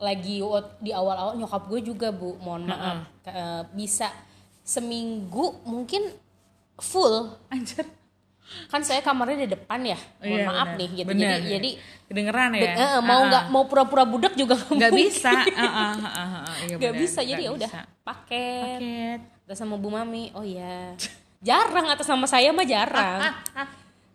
lagi di awal-awal nyokap gue juga bu. Mohon maaf. Ke- eh, bisa seminggu mungkin full. Anjir. kan saya kamarnya di depan ya? Mohon Iya, maaf benar. nih. Gitu Benar. jadi jadi kedengeran ya? eh, mau Ah, nggak ah. mau pura-pura budak juga nggak mungkin. bisa. Ah, ah, ah, ah, ah, nggak bisa. jadi ya udah paket. Paket. Terus sama Bu Mami. Oh ya jarang atas nama saya mah jarang.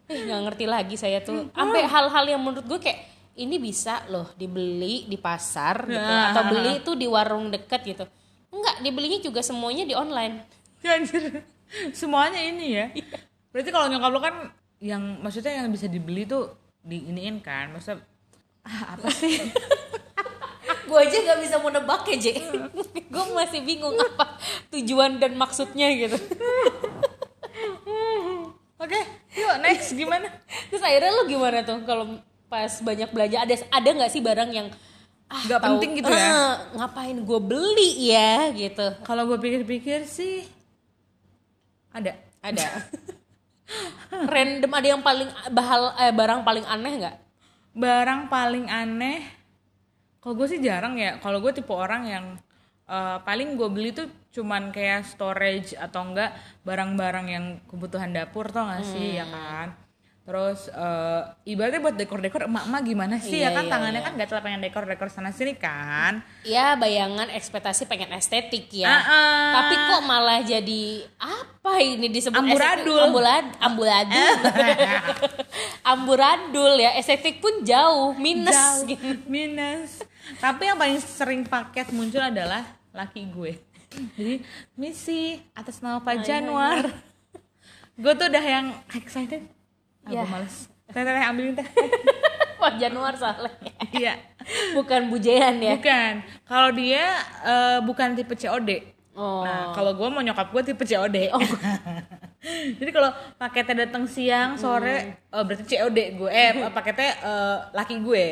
Eh nggak ngerti lagi saya tuh. Sampai hal-hal yang menurut gue kayak ini bisa loh dibeli di pasar gitu. Atau beli itu di warung deket gitu. Enggak dibelinya juga semuanya di online. Ya, anjir. Semuanya ini ya. Berarti kalau nyokap lo kan yang maksudnya yang bisa dibeli tuh diiniin kan? Maksudnya ah, apa sih? Gue aja nggak bisa mau nebak ya J. Gue masih bingung apa tujuan dan maksudnya gitu. Oke yuk next gimana? Terus akhirnya lo gimana tuh kalau pas banyak belanja ada ada nggak sih barang yang ah, Nggak penting gitu ya? eh, ngapain gue beli ya? gitu. Kalau gue pikir-pikir sih ada. Ada. Random ada yang paling bahal eh, barang paling aneh nggak? Barang paling aneh kalau gue sih jarang ya. Kalau gue tipe orang yang eh, paling gue beli tuh cuman kayak storage atau enggak barang-barang yang kebutuhan dapur tau gak sih ya kan terus eh, ibaratnya buat dekor-dekor emak-emak gimana sih? Iya, ya kan iya, tangannya iya. kan gatel pengen dekor-dekor sana sini kan? Ya bayangan ekspektasi pengen estetik ya. Ah, ah. tapi kok malah jadi apa ini disebut Amburadul. estetik? ambulad ambuladul. Amburadul ya estetik pun jauh minus Jauh, gitu. minus. Tapi yang paling sering paket muncul adalah laki gue. Jadi misi atas nama Pak Januar. Gue tuh udah yang excited aku Ya. males. Teh teh ambilin teh. Pak Januar salah ya. iya. Bukan bujean ya? Bukan. Kalau dia eh, bukan tipe COD oh. Nah kalau gue mau nyokap gue tipe COD jadi kalau paketnya datang siang sore Hmm. eh, berarti COD gue eh paketnya eh, laki gue.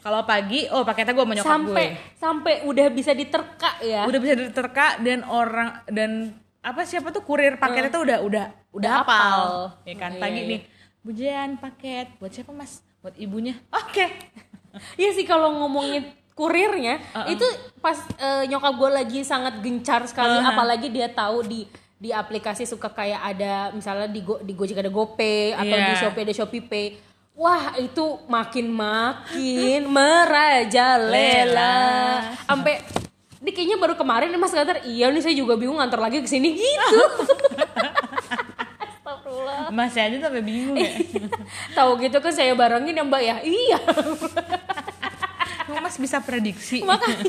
Kalau pagi oh paketnya gue mau nyokap sampai gue. sampai udah bisa diterka ya? Udah bisa diterka dan orang dan apa siapa tuh kurir paketnya tuh udah udah udah hafal. ya kan? Iya, pagi iya. nih bujian paket buat siapa mas buat ibunya oke Iya sih kalau ngomongin kurirnya itu pas eh, nyokap gue lagi sangat gencar sekali apalagi dia tahu di di aplikasi suka kayak ada misalnya di Go, di Gojek ada GoPay atau di Iya. Shopee ada Shopee Pay. Wah, itu makin-makin merajalela. Sampai ini kayaknya baru kemarin Mas ngantar, iya nih saya juga bingung ngantar lagi ke sini gitu. Astagfirullah. masih aja sampai bingung ya Tahu gitu kan saya barengin ya Mbak ya. Iya. Mas bisa prediksi makanya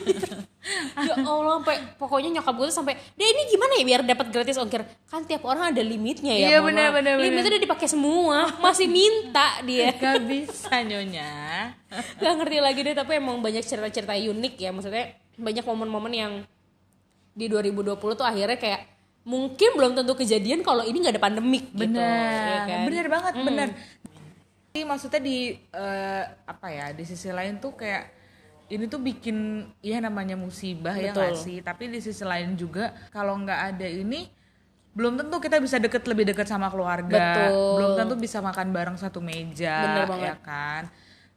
ya Allah sampai pokoknya nyokap gue tuh sampai deh ini gimana ya biar dapat gratis ongkir kan tiap orang ada limitnya ya Iya, benar, benar. limitnya udah dipakai semua masih minta dia gak bisa nyonya gak ngerti lagi deh tapi emang banyak cerita-cerita unik ya maksudnya banyak momen-momen yang di 2020 tuh akhirnya kayak mungkin belum tentu kejadian kalau ini nggak ada pandemik gitu bener ya kan? bener banget bener Jadi maksudnya di eh, apa ya di sisi lain tuh kayak ini tuh bikin ya namanya musibah ya Betul. nggak sih? Tapi di sisi lain juga kalau nggak ada ini belum tentu kita bisa deket lebih deket sama keluarga. Betul. belum tentu bisa makan bareng satu meja ya kan?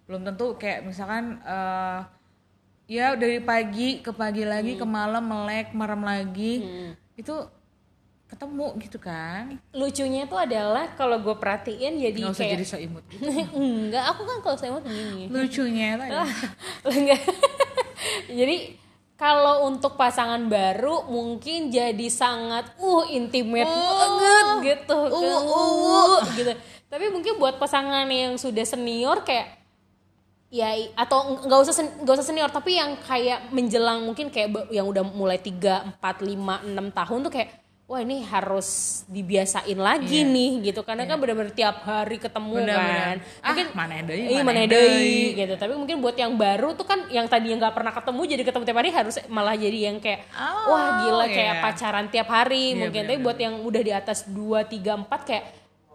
Belum tentu kayak misalkan eh, ya dari pagi ke pagi lagi ke malam melek merem lagi itu ketemu gitu kan lucunya tuh adalah kalau gue perhatiin jadi nggak usah kayak jadi so imut gitu. enggak aku kan kalau saya mau begini lucunya itu ada. Enggak. Jadi kalau untuk pasangan baru mungkin jadi sangat uh intimate banget gitu. Uh, uh, gitu. Tapi mungkin buat pasangan yang sudah senior kayak ya atau nggak usah nggak usah senior tapi yang kayak menjelang mungkin kayak yang udah mulai 3, 4, 5, 6 tahun tuh kayak wah ini harus dibiasain lagi nih gitu. Karena kan benar-benar tiap hari ketemu kan. Benar-benar. Ah, mungkin mana deui, iya, mana deui gitu. Tapi mungkin buat yang baru tuh kan yang tadi nggak pernah ketemu jadi ketemu tiap hari harus malah jadi yang kayak Oh, wah gila kayak iya. pacaran tiap hari Iya, mungkin. tapi buat yang udah di atas 2, 3, 4 kayak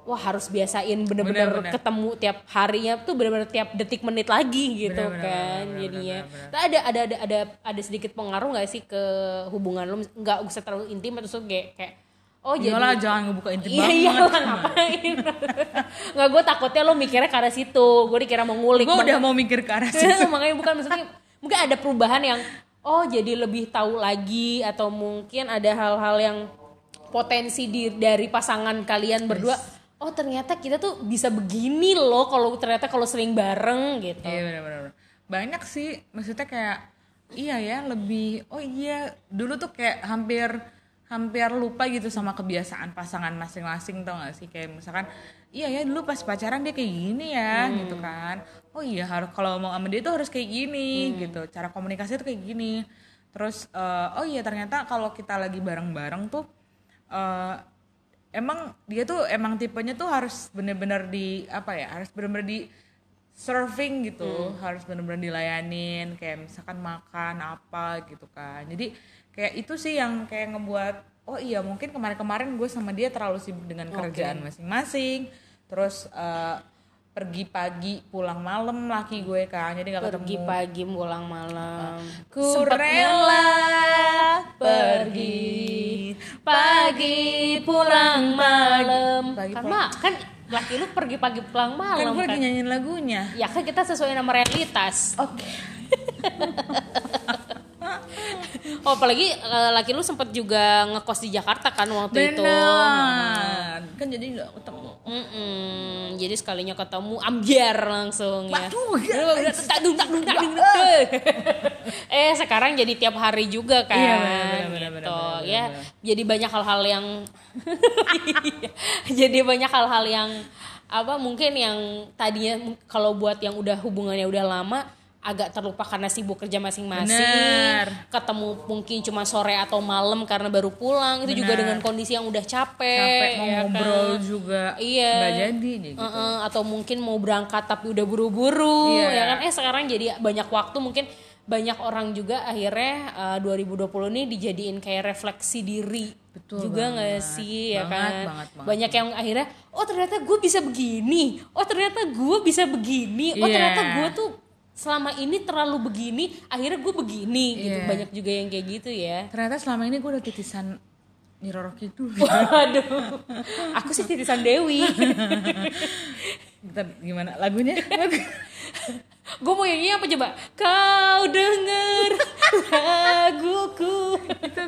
wah harus biasain bener-bener ketemu tiap harinya tuh bener-bener tiap detik menit lagi gitu Bener-bener, kan bener-bener, jadinya. Nah, ada ada ada ada ada sedikit pengaruh nggak sih ke hubungan lo nggak usah terlalu intim atau kayak kayak oh jadi Iyalah jangan ngebuka intim Iya banget. iya lah ngapain? Nggak gue takutnya lo mikirnya ke arah situ. Gue dikira mau ngulik. Gue udah mau mikir ke arah situ. Makanya bukan maksudnya Mungkin ada perubahan yang Oh jadi lebih tahu lagi Atau mungkin ada hal-hal yang Potensi di, dari pasangan kalian berdua Oh ternyata kita tuh bisa begini loh Kalau ternyata kalau sering bareng gitu. Iya benar-benar. Banyak sih, maksudnya kayak iya ya lebih oh iya dulu tuh kayak hampir hampir lupa gitu sama kebiasaan pasangan masing-masing tau gak sih? Kayak misalkan iya ya dulu pas pacaran dia kayak gini ya gitu kan. Oh iya harus kalau mau sama dia tuh harus kayak gini gitu. Cara komunikasi tuh kayak gini. Terus eh, oh iya ternyata kalau kita lagi bareng-bareng tuh eh, emang dia tuh emang tipenya tuh harus bener-bener di apa ya harus bener-bener di serving gitu. Harus bener-bener dilayanin kayak misalkan makan apa gitu kan. Jadi kayak itu sih yang kayak ngebuat oh iya mungkin kemarin-kemarin gue sama dia terlalu sibuk dengan kerjaan masing-masing. Terus eh, pergi pagi pulang malam laki gue kan. Jadi nggak Pergi ketemu. pagi pulang malam. Ku Sempet rela pergi. pagi pulang malam. Pagi kan pulang- kan laki lu pergi pagi pulang kan malam gue kan, lagi nyanyiin lagunya. Ya kan kita sesuai nama realitas. Oke oh apalagi eh, laki lu sempet juga ngekos di Jakarta kan waktu itu benar kan jadi nggak ketemu Mm-mm. jadi sekalinya ketemu ambiar langsung ya ya. Udah, tak dung, tak dung, tak dung, tak dung. eh sekarang jadi tiap hari juga kan Iya, benar, benar, benar, gitu. ya jadi banyak hal-hal yang jadi banyak hal-hal yang apa mungkin yang tadinya kalau buat yang udah hubungannya udah lama agak terlupa karena sibuk kerja masing-masing ketemu mungkin cuma sore atau malam karena baru pulang itu juga Benar. dengan kondisi yang udah capek, capek mau ya ngobrol kan? juga Iya. nggak jadi gitu. Heeh, atau mungkin mau berangkat tapi udah buru-buru Iya. ya kan eh sekarang jadi banyak waktu mungkin banyak orang juga akhirnya eh, 2020 ini dijadiin kayak refleksi diri Betul juga nggak banget. sih ya Banget, kan banget, banget. banyak yang akhirnya oh ternyata gue bisa begini oh ternyata gue bisa begini oh Iya. ternyata gue tuh selama ini terlalu begini akhirnya gue begini gitu. Iya. banyak juga yang kayak gitu ya. Ternyata selama ini gue udah titisan Nyiroro Kidul waduh. Aku sih titisan Dewi. Bentar, gimana lagunya? Gue mau nyanyi apa coba? Kau denger laguku. Itu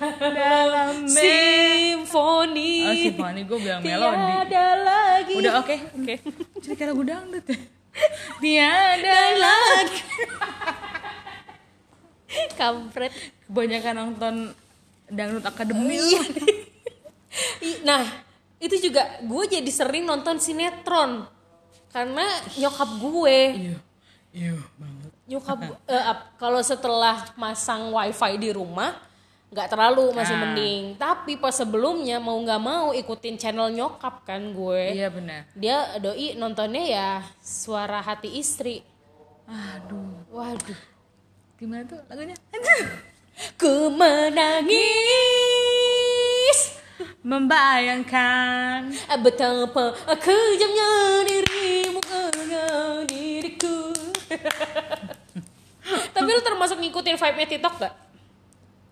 apa dalam Simfoni. Oh simfoni. Gue bilang melodi. Tiada lagi. Udah oke oke. Jadi kayak lagu dangdut ya tiada lagi. Kampret. Kebanyakan nonton dangdut akademi. Iya. Nah itu juga gue jadi sering nonton sinetron. Karena nyokap gue. Iya. Iya banget. Nyokap ap- kalau setelah masang wifi di rumah nggak terlalu masih Ah. mending. Tapi pas sebelumnya mau nggak mau ikutin channel nyokap kan gue. Iya benar dia doi nontonnya ya suara hati istri. Aduh. Waduh. Gimana tuh lagunya? Ku menangis. Membayangkan. Betapa kejamnya dirimu dengan diriku. Tapi lu termasuk ngikutin vibe-nya TikTok gak?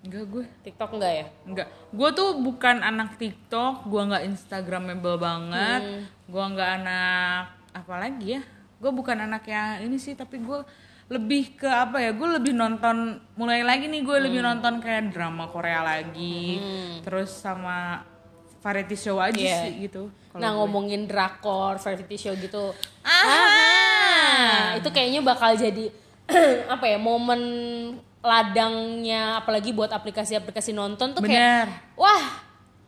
Enggak gue TikTok enggak ya? Enggak, gue tuh bukan anak TikTok, gue nggak Instagramable banget, Hmm. gue nggak anak apa lagi ya, gue bukan anak yang ini sih, tapi gue lebih ke apa ya, gue lebih nonton, mulai lagi nih gue lebih Hmm. nonton kayak drama Korea lagi, terus sama variety show aja Iya. sih gitu. Nah gue. ngomongin drakor, variety show gitu Aha! Itu kayaknya bakal jadi apa ya momen ladangnya apalagi buat aplikasi-aplikasi nonton tuh kayak Bener. wah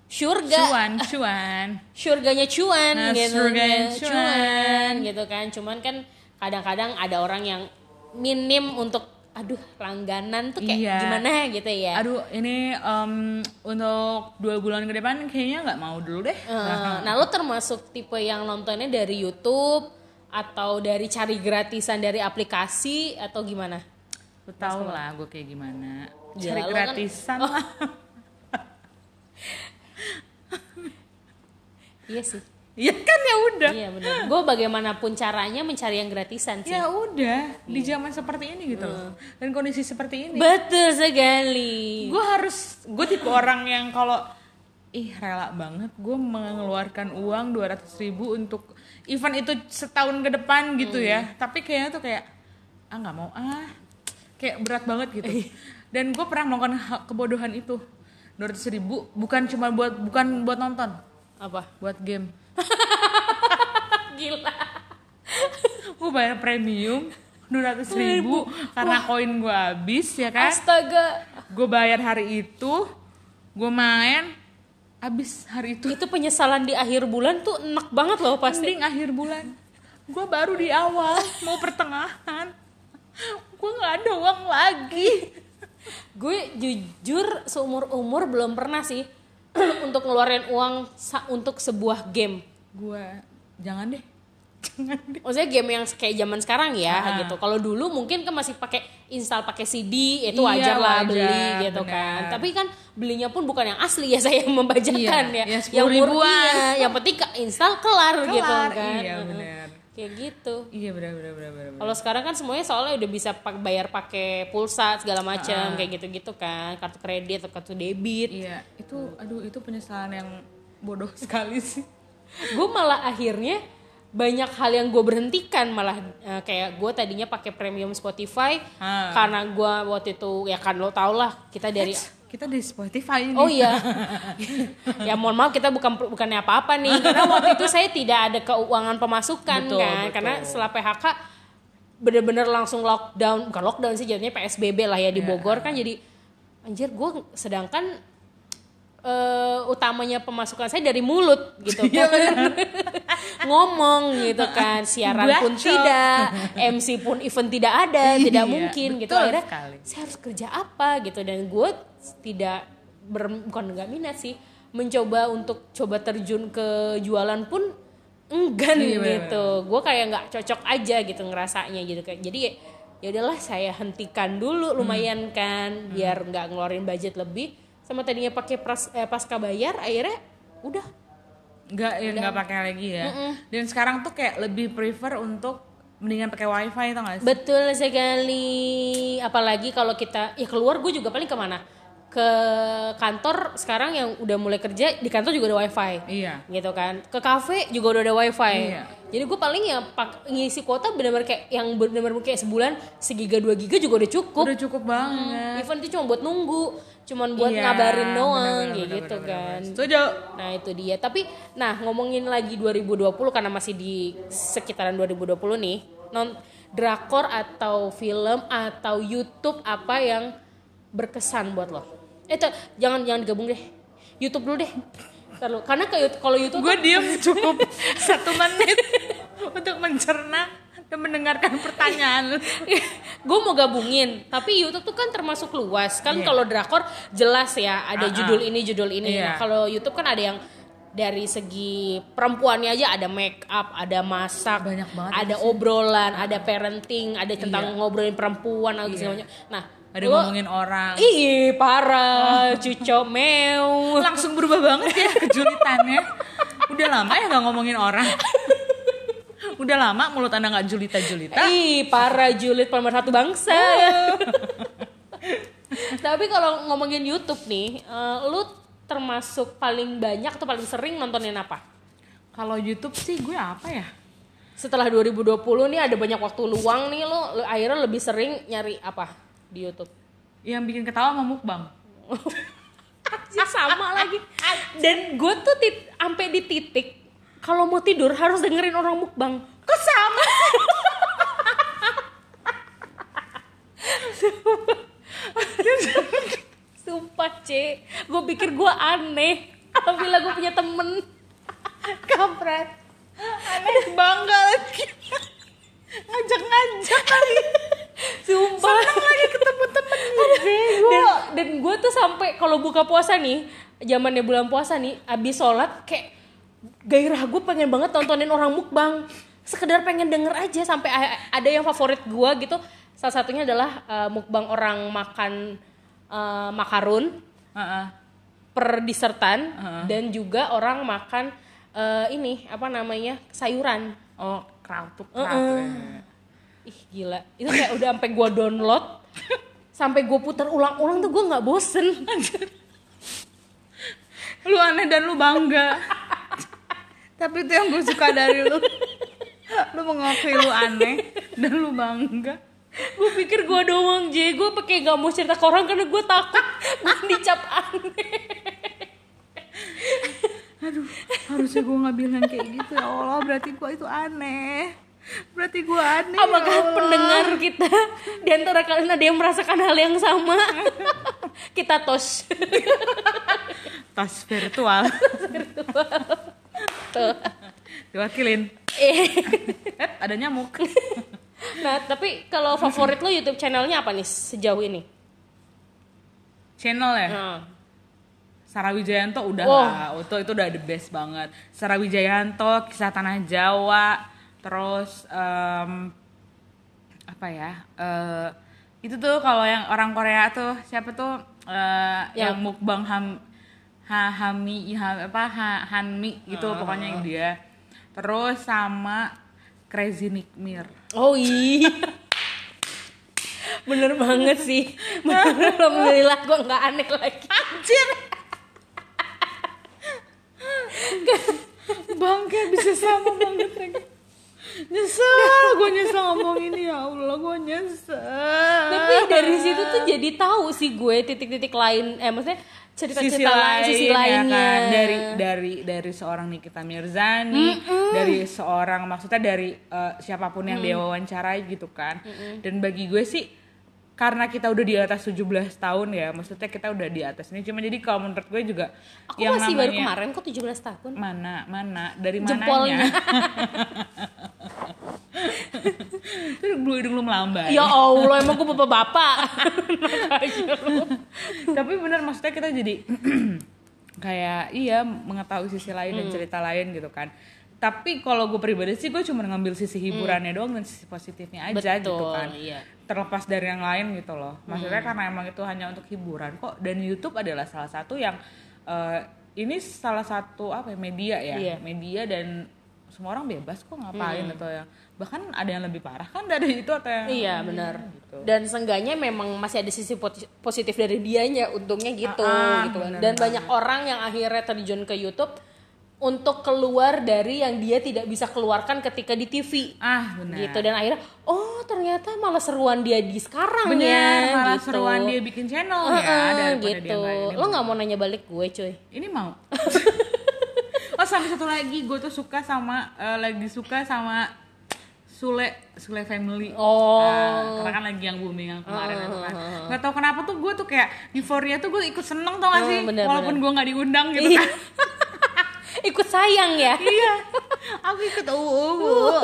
surga cuan, cuan. surganya cuan Nah, gitu surganya kan. cuan. gitu kan cuman kan kadang-kadang ada orang yang minim untuk aduh langganan tuh kayak Iya. gimana gitu ya Aduh, ini em, untuk dua bulan ke depan kayaknya nggak mau dulu deh. Eh, nah lo termasuk tipe yang nontonnya dari YouTube atau dari cari gratisan dari aplikasi atau gimana? Lu tau lah gue kayak gimana. Cari kan- gratisan lah. Iya sih. ya kan? Ya udah. Iya benar. Gue bagaimanapun caranya mencari yang gratisan sih. ya udah. Di zaman seperti ini gitu loh. Dan kondisi seperti ini. Betul sekali. gue harus gue tipe orang yang kalau ih rela banget gue mengeluarkan uang 200 ribu untuk event itu setahun ke depan gitu ya. Tapi kayaknya tuh kayak ah nggak mau ah kayak berat banget gitu. Dan gue pernah melakukan kebodohan itu. 200 ribu bukan cuma buat bukan buat nonton. Apa? buat game. Gila. gue bayar premium 200 ribu karena koin gue habis ya kan? Astaga. gue bayar hari itu gue main habis hari itu. Itu penyesalan di akhir bulan tuh enak banget loh pasti. mending akhir bulan. Gue baru di awal mau pertengahan gue nggak ada uang lagi Gue jujur seumur umur belum pernah sih untuk ngeluarin uang untuk sebuah game. gue jangan deh jangan deh Maksudnya game yang kayak zaman sekarang ya Ah. gitu. Kalau dulu mungkin kan masih pakai install pakai CD itu Iya, wajar lah wajar, beli gitu kan. Tapi kan belinya pun bukan yang asli ya saya membajakan Iya, ya. ya, 10 yang ribuan. ya, yang penting ke install kelar, gitu Kelar, kan. iya, Heeh. Kayak gitu. iya benar benar benar benar Kalau sekarang kan semuanya soalnya udah bisa pak- bayar pakai pulsa segala macam kayak gitu-gitu kan, kartu kredit atau kartu debit. iya itu aduh itu penyesalan yang bodoh sekali sih gue malah akhirnya banyak hal yang gue berhentikan malah eh, kayak gue tadinya pakai premium Spotify Ah. karena gue waktu itu ya kan lo tau lah kita dari kita di Spotify ini. Oh iya. Ya mohon maaf kita bukan bukannya apa-apa nih. Karena waktu itu saya tidak ada keuangan pemasukan Betul, kan. betul. karena setelah PHK bener-bener langsung lockdown. Bukan lockdown sih jadinya PSBB lah ya di Iya. Bogor kan. Jadi anjir gue sedangkan eh, utamanya pemasukan saya dari mulut gitu Iya, kan. ngomong gitu kan. Siaran pun Bacot. tidak MC pun event tidak ada tidak Iya, mungkin gitu. akhirnya sekali. saya harus kerja apa gitu. Dan gue tidak ber, bukan nggak minat sih mencoba untuk coba terjun ke jualan pun enggan Iya, gitu. gue kayak nggak cocok aja gitu ngerasanya gitu kayak jadi ya- ya udahlah saya hentikan dulu lumayan Hmm. kan biar nggak ngeluarin budget lebih sama tadinya pakai eh, pasca bayar akhirnya udah nggak ya nggak pakai lagi ya dan sekarang tuh kayak lebih prefer untuk mendingan pakai wifi tau gak sih Betul sekali. Apalagi kalau kita ya keluar gue juga paling ke mana? Ke kantor sekarang yang udah mulai kerja di kantor juga ada wifi. iya Gitu kan. Ke kafe juga udah ada wifi. Iya. Jadi gue paling ya pak, ngisi kuota benar-benar kayak yang benar-benar kayak sebulan segiga dua giga juga udah cukup. udah cukup banget Event itu cuma buat nunggu, cuman buat Iya, ngabarin doang kayak bener-bener, gitu bener-bener. kan. setuju Nah itu dia. Tapi nah ngomongin lagi 2020 karena masih di sekitaran 2020 nih. Non drakor atau film atau YouTube apa yang berkesan buat lo? Eh tuh, jangan jangan digabung deh. YouTube dulu deh. Ntar lu. Karena kayak kalau YouTube gue diem cukup satu menit untuk mencerna dan mendengarkan pertanyaan gue mau gabungin tapi YouTube tuh kan termasuk luas kan Iya. kalau drakor jelas ya ada Ah, ah. judul ini judul ini Iya. nah kalau YouTube kan ada yang dari segi perempuannya aja ada make up ada masak Banyak banget ada obrolan ada parenting ada tentang Iya. ngobrolin perempuan atau Iya. semuanya nah Ada lo- ngomongin orang. ih parah cuco mew Langsung berubah banget ya kejulitannya. Udah lama ya nggak ngomongin orang. Udah lama mulut anda nggak julita-julita. Ih, para julid pemersatu bangsa. Tapi kalau ngomongin YouTube nih, eh, lu termasuk paling banyak atau paling sering nontonin apa? Kalau YouTube sih gue apa ya? Setelah 2020 nih ada banyak waktu luang nih lu, lu akhirnya lebih sering nyari apa di YouTube? Yang bikin ketawa sama mukbang. Anjir, sama lagi. Dan gue tuh tit, sampai di titik kalau mau tidur harus dengerin orang mukbang. Kok sama? Sumpah, C. Gue pikir gue aneh. Apabila gue punya temen. Kampret. Aneh bangga lagi. Ngajak-ngajak lagi. Sumpah. lagi ketemu temen dan, dan gue tuh sampai kalau buka puasa nih, zamannya bulan puasa nih, abis sholat kayak gairah gue pengen banget tontonin orang mukbang. Sekedar pengen denger aja sampai ada yang favorit gue gitu. Salah satunya adalah uh, mukbang orang makan uh, makarun Heeh. per disertan dan juga orang makan eh, ini apa namanya sayuran. Oh, krautuk krautuk. Ih gila, itu kayak udah sampai gua download, sampai gue putar ulang-ulang tuh gue nggak bosen. Lu aneh dan lu bangga. Tapi itu yang gue suka dari lu. Lu mengakui lu aneh dan lu bangga. gue pikir gue doang J, gue pakai gak mau cerita ke orang karena gue takut gue dicap aneh. Aduh, harusnya gue nggak bilang kayak gitu ya Allah. Berarti gue itu aneh. Berarti gue aneh. ya Apakah Allah. pendengar kita di antara kalian ada yang merasakan hal yang sama? kita tos. tas virtual? Diwakilin. Eh. Eh, ada nyamuk. nah, tapi kalau favorit lo YouTube channelnya apa nih sejauh ini? Channel ya. Nah, Sarah Wijayanto udah Wah. lah, itu itu udah the best banget. Sarah Wijayanto, kisah tanah Jawa, terus em, apa ya? eh, itu tuh kalau yang orang Korea tuh siapa tuh eh, yang, Yang- mukbang ham ha, hami ha, apa ha, hanmi gitu pokoknya yang dia. Terus sama Crazy Nick Mir. Oh iya. Bener banget sih. Bener, Alhamdulillah gue nggak aneh lagi. Anjir. Bangke bisa sama banget lagi. Nyesel, gue nyesel ngomong ini ya Allah, gue nyesel. Tapi dari situ tuh jadi tahu sih gue titik-titik lain. Eh maksudnya cerita-cerita lain, lain, sisi ya lainnya. kan? dari dari dari seorang Nikita Mirzani, dari seorang maksudnya dari eh, siapa pun yang dia wawancarai gitu kan. Dan bagi gue sih karena kita udah di atas 17 tahun ya, maksudnya kita udah di atas ini. Cuma jadi kalau menurut gue juga Aku masih baru kemarin kok 17 tahun. mana mana dari Jempolnya. itu bulu hidung lu melambai Ya Allah, emang gue bapak-bapak. tapi bener maksudnya kita jadi kayak iya mengetahui sisi lain Hmm. dan cerita lain gitu kan tapi kalau gue pribadi sih gue cuma ngambil sisi hiburannya doang dan sisi positifnya aja gitu Hmm. Betul, kan iya. terlepas dari yang lain gitu loh maksudnya Hmm. karena emang itu hanya untuk hiburan kok dan YouTube adalah salah satu yang eh, ini salah satu apa ya media ya Iya. media dan semua orang bebas kok ngapain atau yang bahkan ada yang lebih parah kan dari itu atau yang Hmm. Iya benar. gitu. Dan seenggaknya memang masih ada sisi positif dari dianya, untungnya gitu, Ah, ah, gitu kan. benar Dan banyak orang yang akhirnya terjun ke YouTube untuk keluar dari yang dia tidak bisa keluarkan ketika di TV. ah benar Gitu dan akhirnya oh ternyata malah seruan dia di sekarang benar ya malah gitu. seruan dia bikin channel ya daripada dia gitu. ini. Lo nggak mau nanya balik gue cuy. ini mau oh sama satu lagi gue tuh suka sama eh, lagi suka sama Sule Sule Family. Oh. Nah, karena kan lagi yang booming yang kemarin itu kan. nggak tahu kenapa tuh gue tuh kayak euforia tuh gue ikut seneng tau gak Oh, sih? bener, walaupun gue nggak diundang gitu Iya. kan. Ikut sayang ya. iya. Aku ikut uh, uh, uh.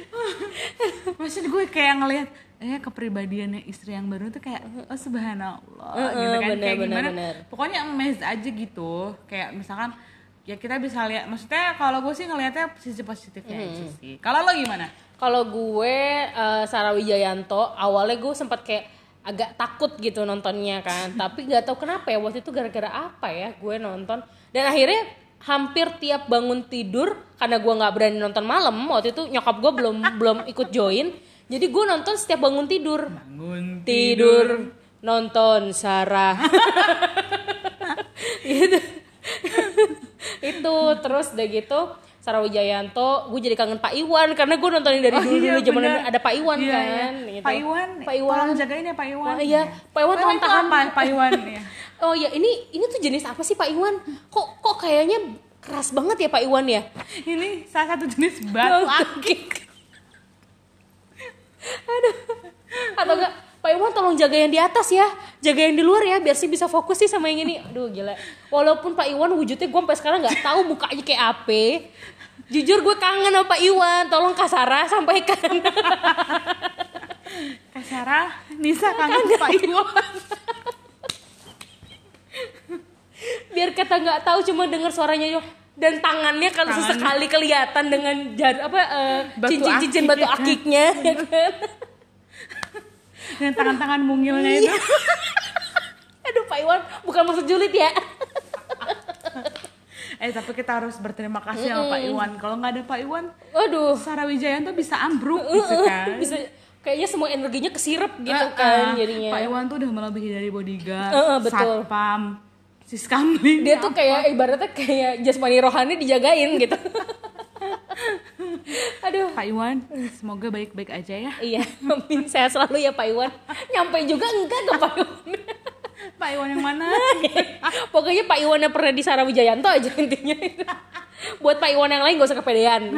maksud gue kayak ngelihat eh kepribadiannya istri yang baru tuh kayak oh subhanallah gitu kan. Bener, kayak bener, gimana? bener. pokoknya amazed aja gitu. Kayak misalkan ya kita bisa lihat maksudnya kalau gue sih ngelihatnya sisi positifnya aja sih. Kalau lo gimana? Kalau gue eh, Sarah Wijayanto awalnya gue sempat kayak agak takut gitu nontonnya kan, tapi nggak tahu kenapa ya waktu itu gara-gara apa ya gue nonton. Dan akhirnya hampir tiap bangun tidur karena gue nggak berani nonton malam waktu itu nyokap gue belum belum ikut join, jadi gue nonton setiap bangun tidur. Bangun tidur. nonton Sarah. Gitu itu terus udah gitu Sarah Wijayanto gue jadi kangen Pak Iwan karena gue nontonin dari Oh, dulu iya, zaman ada Pak Iwan Iya, kan iya. gitu. Pak Iwan Pak Iwan. tolong jagain ya Pak Iwan. Oh, iya. Pak Iwan itu tahan. apa Pak Iwan? Ya oh ya ini ini tuh jenis apa sih Pak Iwan? Kok kok kayaknya keras banget ya Pak Iwan ya? Ini salah satu jenis batu. Akik aduh. Atau enggak Pak Iwan tolong jaga yang di atas ya. Jaga yang di luar ya biar sih bisa fokus sih sama yang ini. Aduh gila. Walaupun Pak Iwan wujudnya gue sampai sekarang nggak tahu mukanya kayak apa. Jujur gue kangen sama Pak Iwan. Tolong Kak Sarah sampaikan. Kak Sarah Nisa kangen Pak Iwan. Biar kita nggak tahu cuma dengar suaranya yo dan tangannya kalau sesekali kelihatan dengan jar apa Batu cincin-cincin batu ya akiknya ya kan dengan tangan-tangan mungilnya itu aduh Pak Iwan bukan maksud julid ya Eh tapi kita harus berterima kasih sama Pak Iwan. Kalau nggak ada Pak Iwan, Waduh, Sarah Wijayanto bisa ambruk gitu kan. bisa kayaknya semua energinya kesirep gitu Ah, kan ah. jadinya. Pak Iwan tuh udah melebihi dari bodyguard, Eh, eh, betul. satpam, siskamling. Dia tuh kayak ibaratnya kayak jasmani rohani dijagain gitu. Aduh. Pak Iwan, semoga baik-baik aja ya. Iya, amin sehat selalu ya Pak Iwan. Nyampe juga enggak ke Pak Iwan. Pak Iwan yang mana? Pokoknya Pak Iwan yang pernah di Sarah Wijayanto aja intinya. Buat Pak Iwan yang lain gak usah kepedean.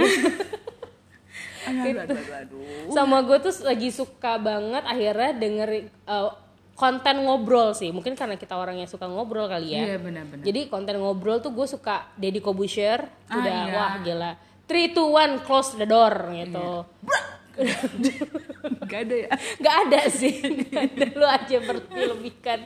aduh, aduh, aduh, aduh. Sama gue tuh lagi suka banget akhirnya denger uh, konten ngobrol sih. Mungkin karena kita orang yang suka ngobrol kali ya. Iya benar-benar. Jadi konten ngobrol tuh gue suka Deddy Kobusher. Ah, Udah iya. wah gila. 3, 2, 1, close the door gitu. Gak ada ya. Gak ada sih, Nggak ada. lu aja berlebihkan.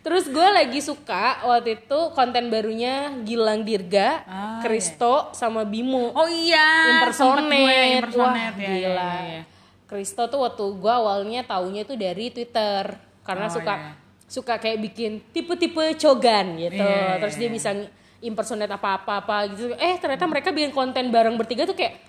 Terus gue lagi suka waktu itu konten barunya Gilang Dirga, Ah, Kristo sama Bimo. Oh iya. impersonate. gue impersonate Wah, ya, gila. ya, ya, ya. Kristo tuh waktu gue awalnya taunya tuh dari Twitter karena Oh, suka iya. suka kayak bikin tipe-tipe cogan gitu. Iya, iya, Terus dia iya. bisa impersonate apa-apa apa gitu. Eh ternyata mereka bikin konten bareng bertiga tuh kayak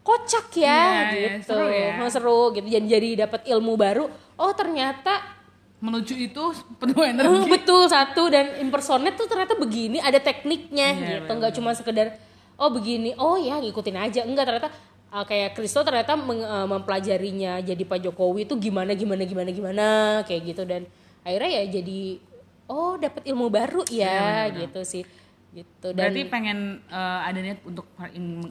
kocak ya Iya, iya, gitu. seru ya. Seru gitu. Jadi jadi dapat ilmu baru. Oh ternyata Menuju itu penuh Oh, energi. betul satu dan impersonate tuh ternyata begini ada tekniknya Iya, gitu nggak cuma sekedar oh begini oh ya ngikutin aja enggak ternyata uh, kayak Kristo ternyata meng- uh, mempelajarinya jadi Pak Jokowi itu gimana gimana gimana gimana kayak gitu dan akhirnya ya jadi oh dapat ilmu baru ya gitu sih gitu dan Berarti pengen eh, ada niat untuk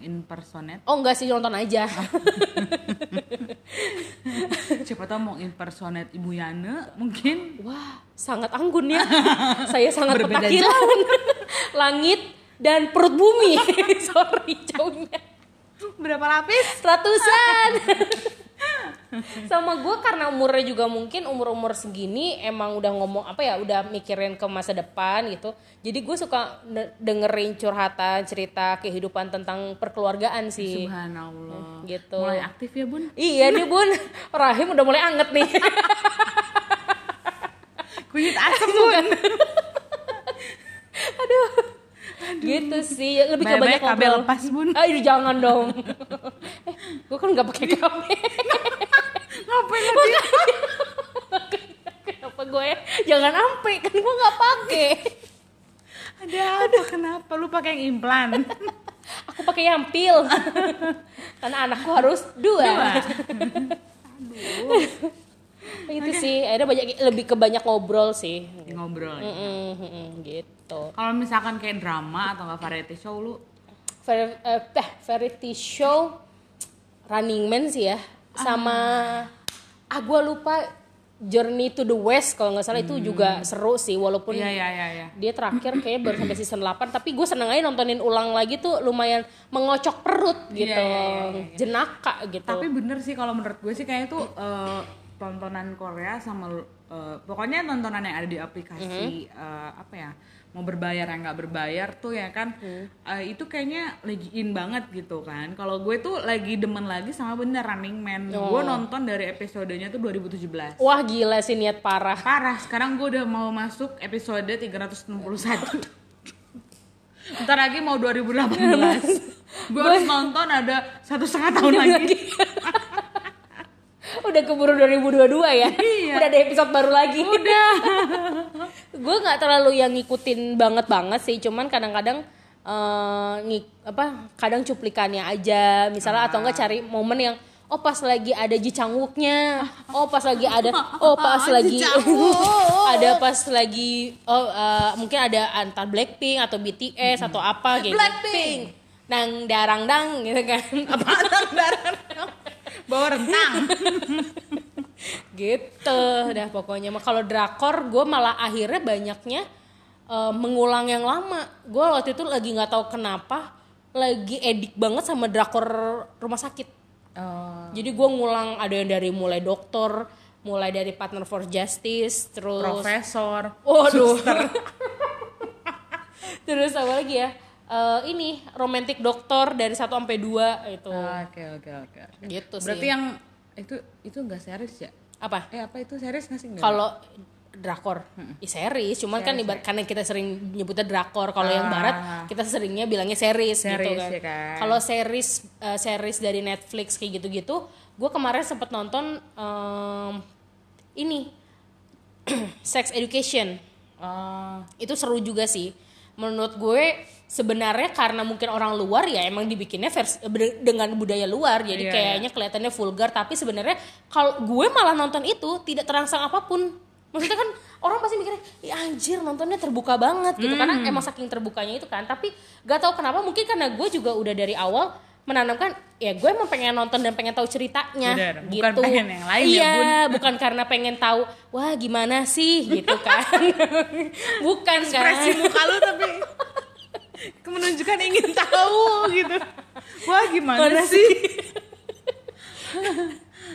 impersonate. oh enggak sih nonton aja. Siapa tahu mau impersonate Ibu Yana mungkin. wah sangat anggun ya. Saya sangat Berbeda petakilan langit dan perut bumi. Sorry jauhnya. Berapa lapis? ratusan sama gue karena umurnya juga mungkin umur umur segini emang udah ngomong apa ya udah mikirin ke masa depan gitu. Jadi gue suka de- dengerin curhatan cerita kehidupan tentang perkeluargaan sih. Subhanallah. gitu. Mulai aktif ya bun. iya nih bun. Rahim udah mulai anget nih. Kunyit asem bun. gitu sih. Lebih ke banyak kabel lepas bun. Aduh jangan dong. Eh, gue kan nggak pakai kabel Ngapain lagi? kenapa gue? Jangan ampe kan gue nggak pakai Ada apa? Kenapa? Lu pakai yang implan? aku pakai yang pil. Karena anakku harus dua, Dua. itu sih ada banyak lebih ke banyak ngobrol sih. Ngobrol. Mm-mm, mm-mm, gitu. Kalau misalkan kayak drama atau nggak variety show lu? Var- eh, teh variety show Running Man sih ya sama ah gue lupa Journey to the West kalau nggak salah itu juga seru sih walaupun Iya iya iya iya. dia terakhir kayaknya baru sampai season 8 tapi gue seneng aja nontonin ulang lagi tuh lumayan mengocok perut gitu Iya, iya, iya, iya. jenaka gitu Tapi bener sih kalau menurut gue sih kayaknya tuh eh, tontonan Korea sama eh, pokoknya tontonan yang ada di aplikasi eh, apa ya mau berbayar yang nggak berbayar tuh ya kan? Eh, itu kayaknya lagi in banget gitu kan. Kalau gue tuh lagi demen lagi sama bener Running Man. Gue nonton dari episodenya tuh 2017. wah gila sih niat parah. Parah, sekarang gue udah mau masuk episode 361 Ntar lagi mau 2018 Gue harus nonton ada satu setengah tahun lagi udah keburu 2022 ya? Iya. udah ada episode baru lagi. Udah. Gue nggak terlalu yang ngikutin banget banget sih. Cuman kadang-kadang ngik- apa kadang cuplikannya aja. Misalnya atau enggak cari momen yang oh pas lagi ada Ji Changwooknya oh pas lagi ada oh pas lagi ada pas lagi oh eh, mungkin ada antar Blackpink atau BTS atau apa gitu. Blackpink. nang darang dang gitu kan. Apa Bawa rentang. Gitu dah pokoknya. Mah kalau drakor gue malah akhirnya banyaknya eh, mengulang yang lama. Gue waktu itu lagi nggak tahu kenapa lagi edik banget sama drakor rumah sakit. Oh, jadi gue ngulang ada yang dari mulai dokter mulai dari partner for justice terus Profesor. Waduh. Terus apa lagi ya Eh, ini romantic dokter dari 1 sampai 2 itu Oke oke oke gitu Berarti sih yang itu itu enggak series ya? apa? Eh apa itu series nggak sih? Kalau drakor. I series cuman kan ibarat karena kita sering nyebutnya drakor kalau yang Ah. barat kita seringnya bilangnya series, gitu Series, kan, ya kan. kalau series eh, series dari Netflix kayak gitu-gitu gue kemarin sempet nonton em, ini Sex Education. Oh, itu seru juga sih menurut gue sebenarnya karena mungkin orang luar ya emang dibikinnya versi, ber- dengan budaya luar. Jadi Iya, kayaknya kelihatannya vulgar. Tapi sebenarnya kalau gue malah nonton itu tidak terangsang apa pun. Maksudnya kan orang pasti mikirnya ya anjir nontonnya terbuka banget gitu. Karena emang saking terbukanya itu kan. Tapi gak tahu kenapa mungkin karena gue juga udah dari awal menanamkan ya gue emang pengen nonton dan pengen tahu ceritanya Bener, gitu bukan pengen yang lain ya, iya Bun. bukan karena pengen tahu wah gimana sih gitu kan bukan ekspresi kan muka lu tapi menunjukkan ingin tahu gitu. Wah gimana Mana sih?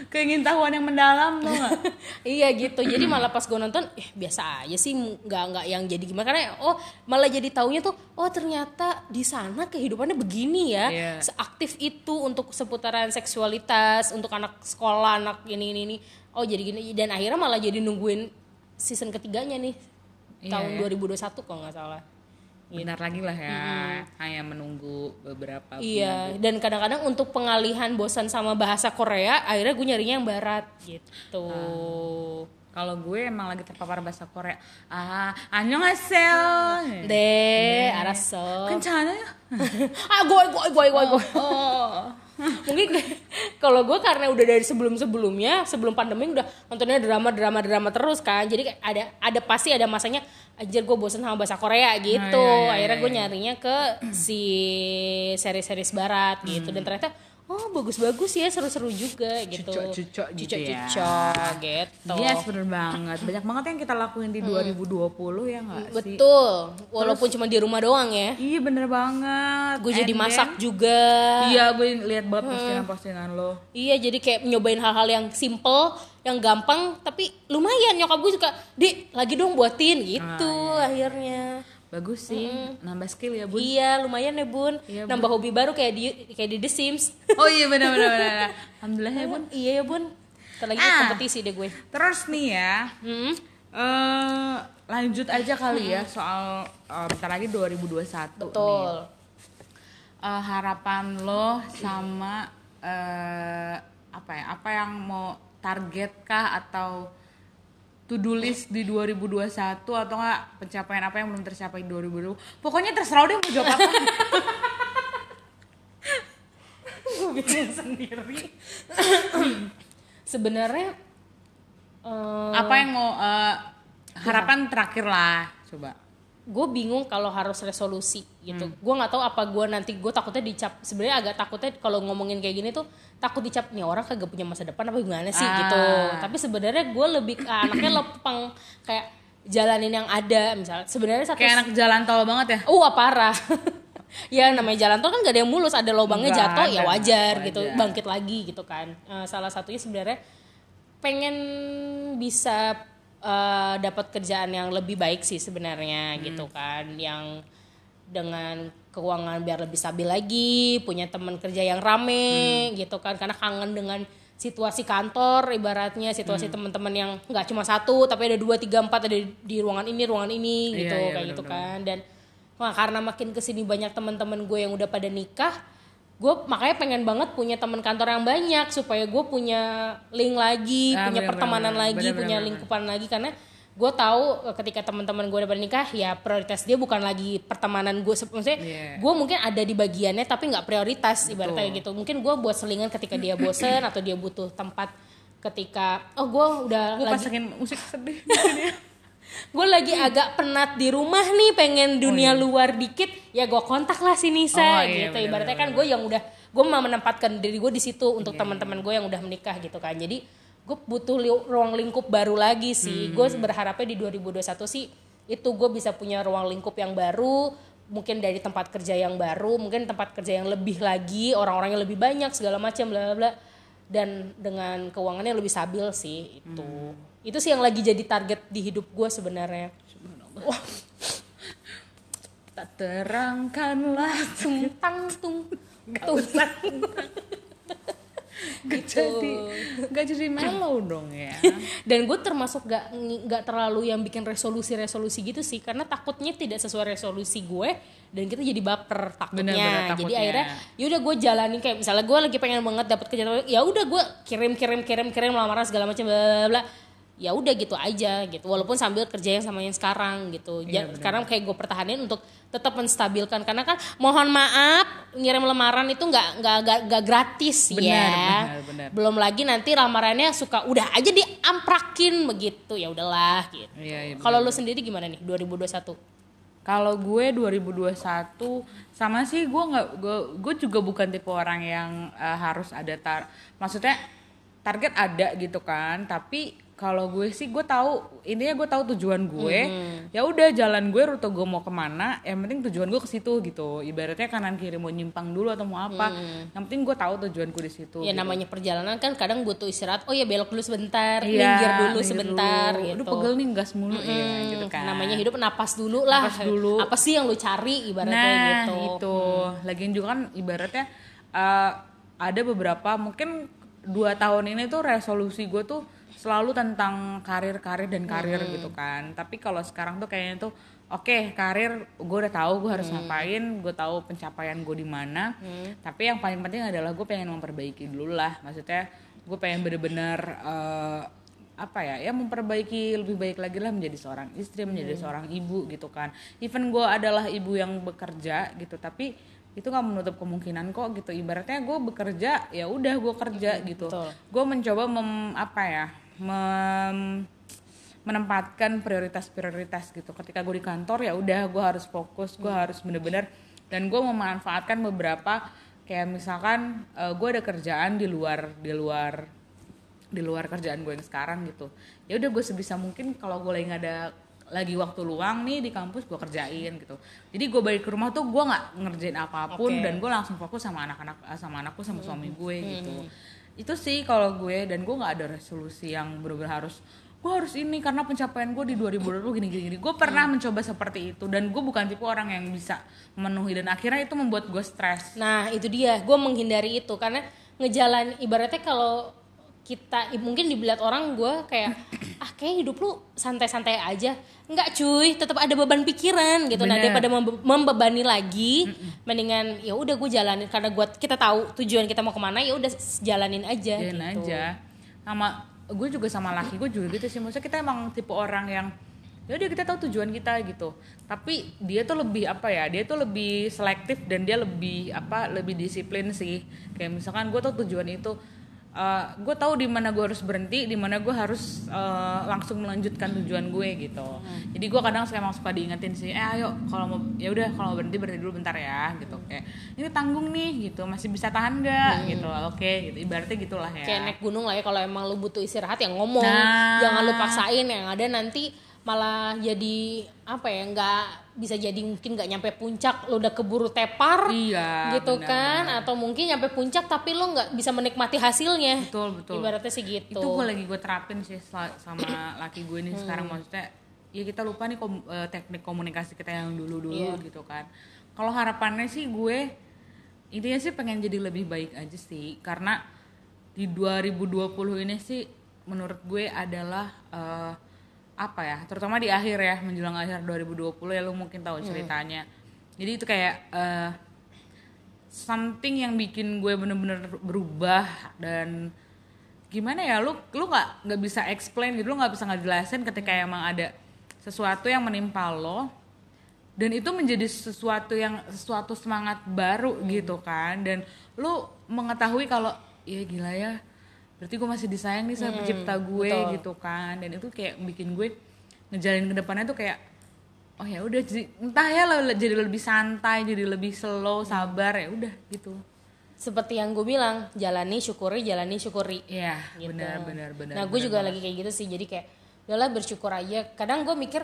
Keingin tahuan yang mendalam tuh nggak? iya gitu jadi malah pas gue nonton eh biasa aja sih nggak nggak yang jadi gimana karena oh malah jadi taunya tuh oh ternyata di sana kehidupannya begini ya Iya. seaktif itu untuk seputaran seksualitas untuk anak sekolah anak ini ini ini oh jadi gini dan akhirnya malah jadi nungguin season ketiganya nih Iya, tahun ya. 2021 kalau nggak salah Benar lagi lah ya. Hanya menunggu beberapa Iya, dan kadang-kadang untuk pengalihan bosan sama bahasa Korea, akhirnya gue nyarinya yang barat gitu. Kalau gue emang lagi terpapar bahasa Korea. Ah, annyeonghaseyo. Deh, araso. Kencana ya? ah, gue, gue, gue, gue, gue. Mungkin kalau gue karena udah dari sebelum-sebelumnya, sebelum pandemi udah nontonnya drama, drama, drama terus kan. Jadi ada, ada pasti ada masanya, anjir gue bosan sama bahasa Korea gitu. iya, iya, Akhirnya iya, gue iya. nyarinya ke si seri-series barat gitu. Dan ternyata, oh bagus-bagus ya, seru-seru juga gitu. Cucok-cucok gitu ya. Cucok-cucok gitu. Yes, bener banget. Banyak banget yang kita lakuin di 2020 ya nggak sih? Betul, walaupun cuma di rumah doang ya. Iya bener banget. Gue jadi masak then- juga. Iya, gue lihat banget postingan-postingan lo. Iya, jadi kayak nyobain hal-hal yang simple, yang gampang, tapi lumayan nyokap gue suka, "Dik, lagi dong buatin." gitu akhirnya. Bagus sih, nambah skill ya, Bun. Iya, lumayan ya, Bun. Iya, Nambah hobi baru kayak di kayak di The Sims. Oh iya bener bener bener. Alhamdulillah ya, Bun. iya ya, Bun. Ntar lagi Ah. kompetisi deh gue. Terus nih ya, Hmm. eh lanjut aja kali ya soal eh, bentar lagi 2021 nih. Betul. Eh, harapan lo sama eh apa ya? Apa yang mau target kah atau to do list di 2021 atau enggak pencapaian apa yang belum tercapai di 2020? Pokoknya terserah deh mau jawab apa. gue bingung sendiri. Sebenarnya eh, apa yang mau eh, harapan terakhir lah, coba. gue bingung kalau harus resolusi gitu. Hmm. Gue nggak tahu apa gue nanti gue takutnya dicap. Sebenarnya agak takutnya kalau ngomongin kayak gini tuh takut dicap nih orang kagak punya masa depan apa gimana sih Ah. gitu. Tapi sebenarnya gue lebih ke anaknya lepeng kayak jalanin yang ada misalnya. Sebenarnya satu Kayak anak jalan tol banget ya. Uh, parah. ya namanya jalan tol kan gak ada yang mulus, ada lubangnya jatuh ya wajar, wajar. gitu, bangkit lagi gitu kan. Eh, salah satunya sebenarnya pengen bisa eh, dapat kerjaan yang lebih baik sih sebenarnya gitu kan, yang dengan keuangan biar lebih stabil lagi, punya teman kerja yang rame gitu kan, karena kangen dengan situasi kantor ibaratnya situasi teman-teman yang nggak cuma satu tapi ada dua tiga empat ada di, di ruangan ini ruangan ini Iya, gitu iya, kayak gitu benar-benar. kan. Dan wah karena makin ke sini banyak teman-teman gue yang udah pada nikah gue makanya pengen banget punya teman kantor yang banyak supaya gue punya link lagi Ah, punya benar, pertemanan benar, lagi benar, punya benar, lingkupan lagi. Karena gue tahu eh, ketika teman-teman gue udah pada nikah ya prioritas dia bukan lagi pertemanan gue maksudnya Iya. gue mungkin ada di bagiannya tapi nggak prioritas ibaratnya gitu. Mungkin gue buat selingan ketika dia bosen atau dia butuh tempat ketika oh gue udah Gue lagi pasakin musik sedih. gue lagi agak penat di rumah nih pengen dunia luar dikit ya gue kontak lah si Nisa Oh, iya, gitu. benar, ibaratnya kan gue yang udah gue mau menempatkan diri gue di situ untuk teman-teman gue yang udah menikah gitu kan. Jadi gue butuh li- ruang lingkup baru lagi sih. Gue berharapnya di 2021 sih itu gue bisa punya ruang lingkup yang baru mungkin dari tempat kerja yang baru mungkin tempat kerja yang lebih lagi orang-orang yang lebih banyak segala macam bla bla bla. Dan dengan keuangannya lebih stabil sih itu. Itu sih yang lagi jadi target di hidup gue sebenarnya. Tak terangkanlah tung tang tung. Tung Gak jadi, gak jadi mellow dong ya. dan gue termasuk gak nggak terlalu yang bikin resolusi-resolusi gitu sih. Karena takutnya tidak sesuai resolusi gue dan kita jadi baper takutnya. Bener-bener jadi takutnya. akhirnya ya udah gue jalanin. Kayak misalnya gue lagi pengen banget dapat kerjaan ya udah gue kirim kirim kirim kirim lamaran segala macam bla bla ya udah gitu aja gitu. Walaupun sambil kerja yang sama yang sekarang gitu. Ja- sekarang kayak gue pertahanin untuk tetap menstabilkan. Karena kan mohon maaf ngirim lamaran itu nggak nggak nggak- gratis Benar, ya. Benar, benar. belum lagi nanti lamarannya suka udah aja diamprakin begitu. Ya udahlah gitu. Iya, iya, kalau lu sendiri gimana nih 2021 Kalau gue 2021 sama sih gue nggak gue gue juga bukan tipe orang yang eh, harus ada tar maksudnya target ada gitu kan. Tapi kalau gue sih gue tahu intinya gue tahu tujuan gue. Ya udah jalan gue rute gue mau ke mana yang penting tujuan gue ke situ gitu. Ibaratnya kanan kiri mau nyimpang dulu atau mau apa. Yang penting gue tahu tujuanku di situ ya gitu. namanya perjalanan kan kadang butuh istirahat. Oh ya belok dulu sebentar Iya, minggir dulu minggir sebentar dulu. gitu. Aduh pegel nih gas mulu. Ya Hmm, gitu kan. Namanya hidup napas dulu lah. Napas dulu. apa sih yang lu cari ibaratnya nah gitu. itu lagian juga kan ibaratnya eh, ada beberapa mungkin dua tahun ini tuh resolusi gue tuh selalu tentang karir-karir dan karir Hmm. gitu kan. Tapi kalau sekarang tuh kayaknya tuh oke karir gue udah tahu gue harus Hmm. ngapain gue tahu pencapaian gue di mana. Tapi yang paling penting adalah gue pengen memperbaiki dulu lah. Maksudnya gue pengen bener-bener eh, apa ya ya memperbaiki lebih baik lagi lah menjadi seorang istri menjadi seorang ibu gitu kan. Even gue adalah ibu yang bekerja gitu tapi itu nggak menutup kemungkinan kok gitu. Ibaratnya gue bekerja ya udah gue kerja gitu. betul. gue mencoba mem, apa ya mem- menempatkan prioritas-prioritas gitu. Ketika gue di kantor ya udah gue harus fokus gue harus bener-bener dan gue memanfaatkan beberapa kayak misalkan gue ada kerjaan di luar di luar di luar kerjaan gue yang sekarang gitu. Ya udah gue sebisa mungkin kalau gue lagi ada lagi waktu luang nih di kampus gue kerjain gitu. Jadi gue balik ke rumah tuh gue nggak ngerjain apa pun Oke. dan gue langsung fokus sama anak-anak eh, sama anakku sama suami gue gitu itu sih kalau gue dan gue nggak ada resolusi yang benar-benar harus gue harus ini karena pencapaian gue di 2020 gini gini, gini. gue pernah mencoba seperti itu dan gue bukan tipe orang yang bisa memenuhi dan akhirnya itu membuat gue stres. Nah itu dia, gue menghindari itu karena ngejalan ibaratnya kalau kita mungkin dilihat orang gue kayak ah kayak hidup lu santai-santai aja nggak cuy tetap ada beban pikiran gitu. Nah Bener. daripada membe- membebani lagi mendingan ya udah gue jalanin. Karena gua kita tahu tujuan kita mau ke mana ya udah jalanin aja Jalan gitu. aja. Sama gue juga sama laki gue juga gitu sih. Maksudnya kita emang tipe orang yang ya udah kita tahu tujuan kita gitu. Tapi dia tuh lebih apa ya dia tuh lebih selektif dan dia lebih apa lebih disiplin sih. Kayak misalkan gue tahu tujuan itu eh, gue tahu di mana gue harus berhenti di mana gue harus eh, langsung melanjutkan tujuan gue gitu. Jadi gue kadang suka emang suka diingetin sih eh ayo kalau mau ya udah kalau mau berhenti berhenti dulu bentar ya gitu. Kayak ini tanggung nih gitu masih bisa tahan nggak? Gitu oke gitu. Ibaratnya gitulah ya. Kayak naik gunung lah ya kalau emang lu butuh istirahat ya ngomong. Nah. jangan lu paksain yang ada nanti malah jadi apa ya nggak bisa jadi mungkin nggak nyampe puncak lu udah keburu tepar Iya, gitu benar, kan? atau mungkin nyampe puncak tapi lu nggak bisa menikmati hasilnya. Betul betul. Ibaratnya sih gitu. Itu gue lagi gue terapin sih sama laki gue nih sekarang. Maksudnya ya kita lupa nih kom- eh, teknik komunikasi kita yang dulu dulu gitu kan. Kalau harapannya sih gue intinya sih pengen jadi lebih baik aja sih. Karena di 2020 ini sih menurut gue adalah eh, apa ya terutama di akhir ya menjelang akhir 2020 ya lu mungkin tahu ceritanya. Jadi itu kayak eh, something yang bikin gue bener-bener berubah dan gimana ya lu lu nggak nggak bisa explain gitu lu nggak bisa ngejelasin ketika emang ada sesuatu yang menimpa lo. Dan itu menjadi sesuatu yang sesuatu semangat baru gitu kan. Dan lu mengetahui kalau ya gila ya berarti gue masih disayang nih sama pencipta gue betul. gitu kan dan itu kayak bikin gue ngejalanin ke depannya tuh kayak oh ya udah jadi entah ya le- jadi lebih santai jadi lebih slow sabar ya udah gitu seperti yang gue bilang jalani syukuri jalani syukuri Iya, gitu. benar benar benar. Nah gue juga lagi kayak gitu sih jadi kayak udahlah bersyukur aja. Kadang gue mikir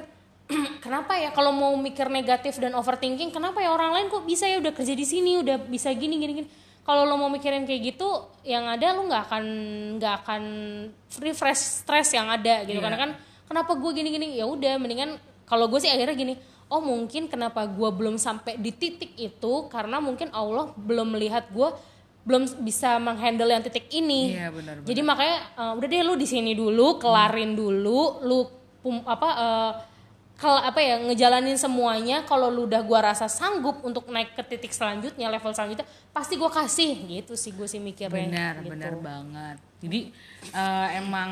kenapa ya kalau mau mikir negatif dan overthinking kenapa ya orang lain kok bisa ya udah kerja di sini udah bisa gini gini gini. Kalau lo mau mikirin kayak gitu yang ada lo nggak akan nggak akan free fresh stress yang ada gitu Iya. karena kan kenapa gue gini gini ya udah mendingan kalau gue sih akhirnya gini oh mungkin kenapa gue belum sampai di titik itu karena mungkin Allah belum melihat gue belum bisa menghandle yang titik ini. Iya, benar, benar. Jadi makanya eh, udah deh lu di sini dulu, kelarin dulu, lu pum, apa eh, kel- apa ya ngejalanin semuanya. Kalau lu udah gua rasa sanggup untuk naik ke titik selanjutnya, level selanjutnya, pasti gua kasih gitu sih gue sih mikirnya. benar gitu. benar banget jadi eh, emang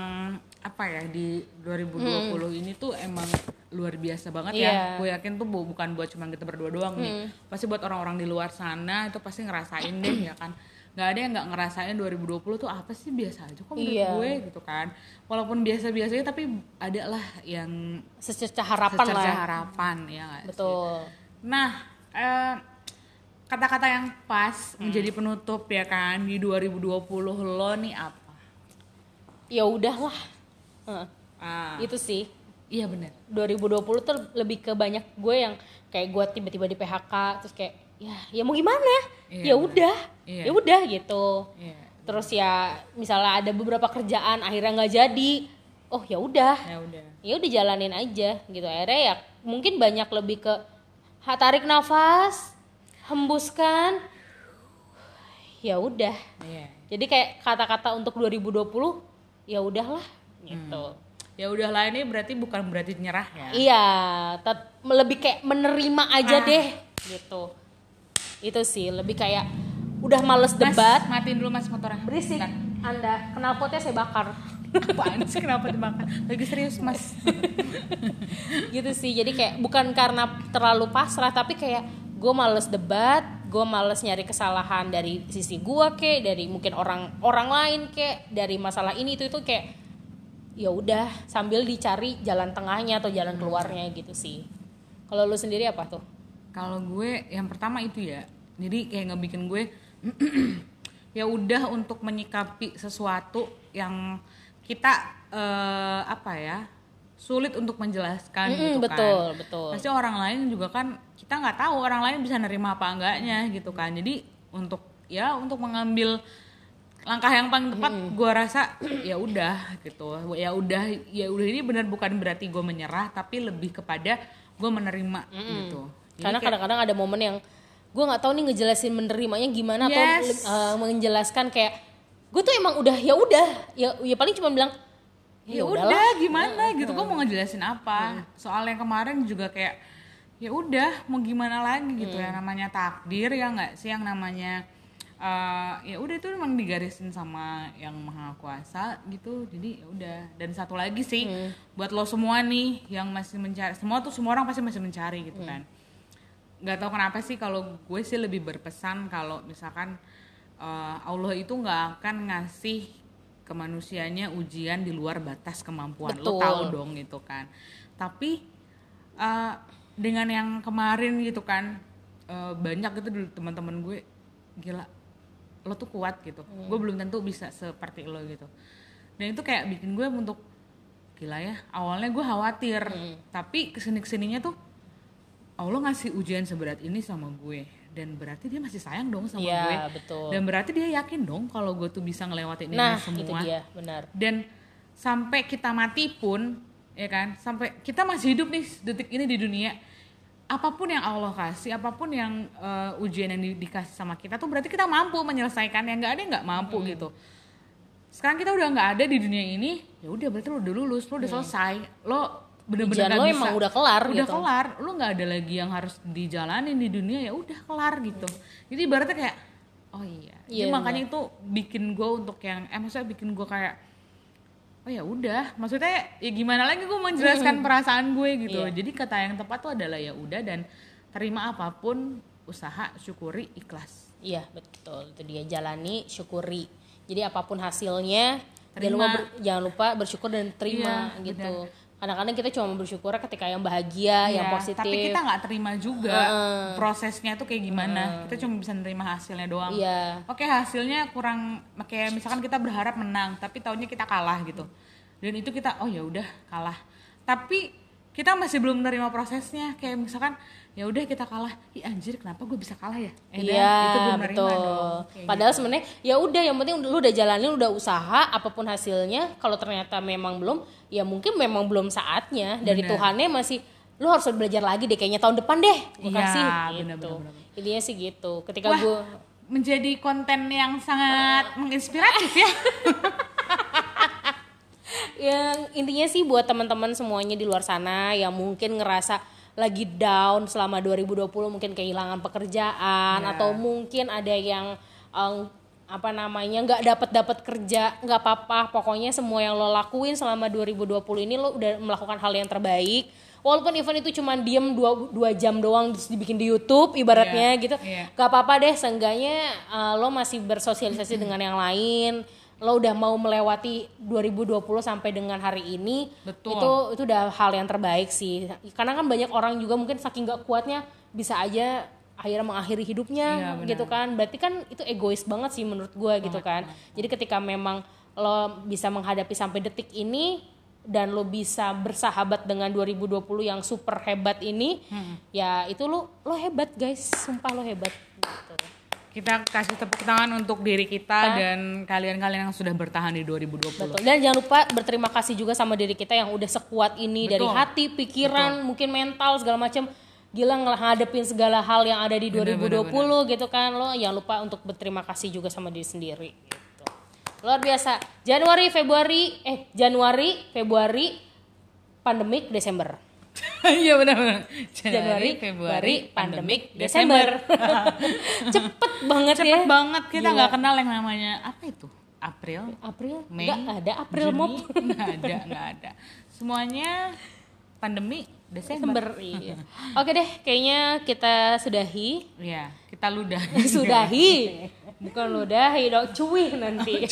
apa ya di 2020 ini tuh emang luar biasa banget Hmm. Iya. Hmm. ya gue yakin tuh bu- bukan buat cuma kita berdua doang nih pasti buat orang-orang di luar sana itu pasti ngerasain deh ya kan nggak ada yang nggak ngerasain 2020 tuh apa sih biasa aja kok menurut Iya. gue gitu kan walaupun biasa-biasanya tapi ada lah yang Secerca harapan secerca lah. harapan ya sih? Betul. Nah, eh, kata-kata yang pas Hmm. menjadi penutup ya kan di 2020 lo nih apa? Ya udahlah. Heeh. Ah, itu sih. iya benar. 2020 tuh lebih ke banyak gue yang kayak gue tiba-tiba di PHK terus kayak ya ya mau gimana Iya, ya udah Iya. ya udah gitu Iya. terus ya misalnya ada beberapa kerjaan akhirnya nggak jadi oh ya udah Ya udah. ya udah jalanin aja gitu akhirnya ya mungkin banyak lebih ke ha- tarik nafas hembuskan ya udah Iya. jadi kayak kata-kata untuk 2020 ya udahlah gitu Ya udahlah ini berarti bukan berarti nyerah ya. Iya, lebih kayak menerima aja Ah. deh gitu. Itu sih lebih kayak udah males Mas, debat. matiin dulu Mas motornya. Berisik. Bentar. Anda knalpotnya saya bakar. Apaan sih kenapa dimakan? Lagi serius Mas. gitu sih. Jadi kayak bukan karena terlalu pasrah tapi kayak gue males debat, gue males nyari kesalahan dari sisi gue kek, dari mungkin orang orang lain kek, dari masalah ini itu itu kayak ya udah sambil dicari jalan tengahnya atau jalan keluarnya gitu sih. Kalau lu sendiri apa tuh? Kalau gue yang pertama itu ya. Jadi kayak ngebikin gue ya udah untuk menyikapi sesuatu yang kita eh, apa ya sulit untuk menjelaskan Mm-mm, gitu betul, kan. betul. Pasti orang lain juga kan kita nggak tahu orang lain bisa nerima apa enggaknya gitu kan. Jadi untuk ya untuk mengambil langkah yang paling tepat gue rasa ya udah gitu ya udah ya udah ini benar bukan berarti gue menyerah tapi lebih kepada gue menerima gitu Jadi Karena kadang-kadang ada momen yang gue nggak tahu nih ngejelasin menerimanya gimana atau Yes. uh, menjelaskan kayak gue tuh emang udah ya udah. Ya ya paling cuma bilang ya udahlah." udah gimana gitu gue mau ngejelasin apa? Soal yang kemarin juga kayak ya udah mau gimana lagi? gitu ya namanya takdir ya nggak sih? Yang namanya eh, ya udah itu emang digarisin sama yang maha kuasa gitu jadi ya udah. Dan satu lagi sih buat lo semua nih yang masih mencari semua tuh semua orang pasti masih mencari gitu kan nggak tahu kenapa sih kalau gue sih lebih berpesan kalau misalkan eh, Allah itu nggak akan ngasih ke manusianya ujian di luar batas kemampuan. Lo Betul. tahu dong gitu kan. Tapi eh, dengan yang kemarin gitu kan eh, banyak gitu dulu teman-teman gue gila lo tuh kuat gitu. Gue belum tentu bisa seperti lo gitu. Dan itu kayak bikin gue untuk gila ya awalnya gue khawatir. Tapi ke sini ke sininya tuh Allah ngasih ujian seberat ini sama gue. Dan berarti dia masih sayang dong sama Iya, gue. betul. dan berarti dia yakin dong kalau gue tuh bisa ngelewatin ini nah semua. itu dia benar. Dan sampai kita mati pun ya kan sampai kita masih hidup nih detik ini di dunia apa pun yang Allah kasih apa pun yang eh, ujian yang di- dikasih sama kita tuh berarti kita mampu menyelesaikan yang nggak ada nggak mampu gitu. Sekarang kita udah nggak ada di dunia ini ya udah berarti lo udah lulus lo udah selesai. Lo bener-bener lo bisa. emang udah kelar udah gitu. kelar. Lo nggak ada lagi yang harus dijalanin di dunia ya udah kelar gitu. Jadi ibaratnya kayak oh iya. Iya, jadi makanya itu bikin gue untuk yang eh maksudnya bikin gue kayak oh ya udah. Maksudnya ya gimana lagi gue menjelaskan perasaan gue gitu. Iya. jadi kata yang tepat tuh adalah ya udah dan terima apa pun usaha syukuri ikhlas. Iya betul. Itu dia. Jalani syukuri. Jadi apa pun hasilnya jangan Terima. lupa, ber- jangan lupa bersyukur dan terima Iya, gitu kadang-kadang kita cuma bersyukur ketika yang bahagia yang Iya, positif. tapi kita nggak terima juga prosesnya tuh kayak gimana. Kita cuma bisa nerima hasilnya doang. Iya. oke hasilnya kurang kayak misalkan kita berharap menang tapi taunya kita kalah gitu. Dan itu kita oh ya udah kalah. Tapi kita masih belum menerima prosesnya. Kayak misalkan ya udah kita kalah ih anjir kenapa gue bisa kalah ya Eh, Iya betul. Kayak Padahal gitu. sebenarnya ya udah yang penting lu udah jalanin udah usaha apa pun hasilnya kalau ternyata memang belum ya mungkin memang belum saatnya dari Bener. Tuhannya masih lu harus belajar lagi deh kayaknya tahun depan deh gue Iya, kasih bener, gitu. bener, bener. Intinya sih gitu. Ketika Wah. gue menjadi konten yang sangat menginspiratif ya. yang intinya sih buat teman-teman semuanya di luar sana yang mungkin ngerasa lagi down selama 2020 mungkin kehilangan pekerjaan Ya. atau mungkin ada yang em, apa namanya nggak dapat dapat kerja nggak apa-apa. Pokoknya semua yang lo lakuin selama 2020 ini lo udah melakukan hal yang terbaik. Walaupun event itu cuma diem dua, dua jam doang terus dibikin di YouTube ibaratnya Iya, gitu. gak apa-apa deh seenggaknya uh, lo masih bersosialisasi dengan yang lain lo udah mau melewati 2020 sampai dengan hari ini Betul. itu itu udah hal yang terbaik sih karena kan banyak orang juga mungkin saking gak kuatnya bisa aja akhirnya mengakhiri hidupnya benar. gitu kan berarti kan itu egois banget sih menurut gue gitu kan jadi ketika memang lo bisa menghadapi sampai detik ini dan lo bisa bersahabat dengan 2020 yang super hebat ini ya itu lo lo hebat guys sumpah lo hebat gitu. Kita kasih tepuk tangan untuk diri kita dan kalian-kalian yang sudah bertahan di 2020. Betul. Dan jangan lupa berterima kasih juga sama diri kita yang udah sekuat ini dari Betul. hati, pikiran, mungkin mental segala macam. Gila ngadepin segala hal yang ada di 2020 gitu kan. Lo jangan lupa untuk berterima kasih juga sama diri sendiri gitu. Luar biasa. Januari, Februari, eh Januari, Februari, pandemik, Desember. Iya benar-benar. Januari, Februari, pandemik, Desember. Cepet banget ya. Cepet banget kita nggak kenal yang namanya apa itu? April, April, Mei, nggak ada April Juni, mop. nggak ada, nggak ada. Semuanya pandemi Desember. Desember, iya. Oke deh, kayaknya kita sudahi. Iya, kita ludah. sudahi bukan ludahi dong cuy nanti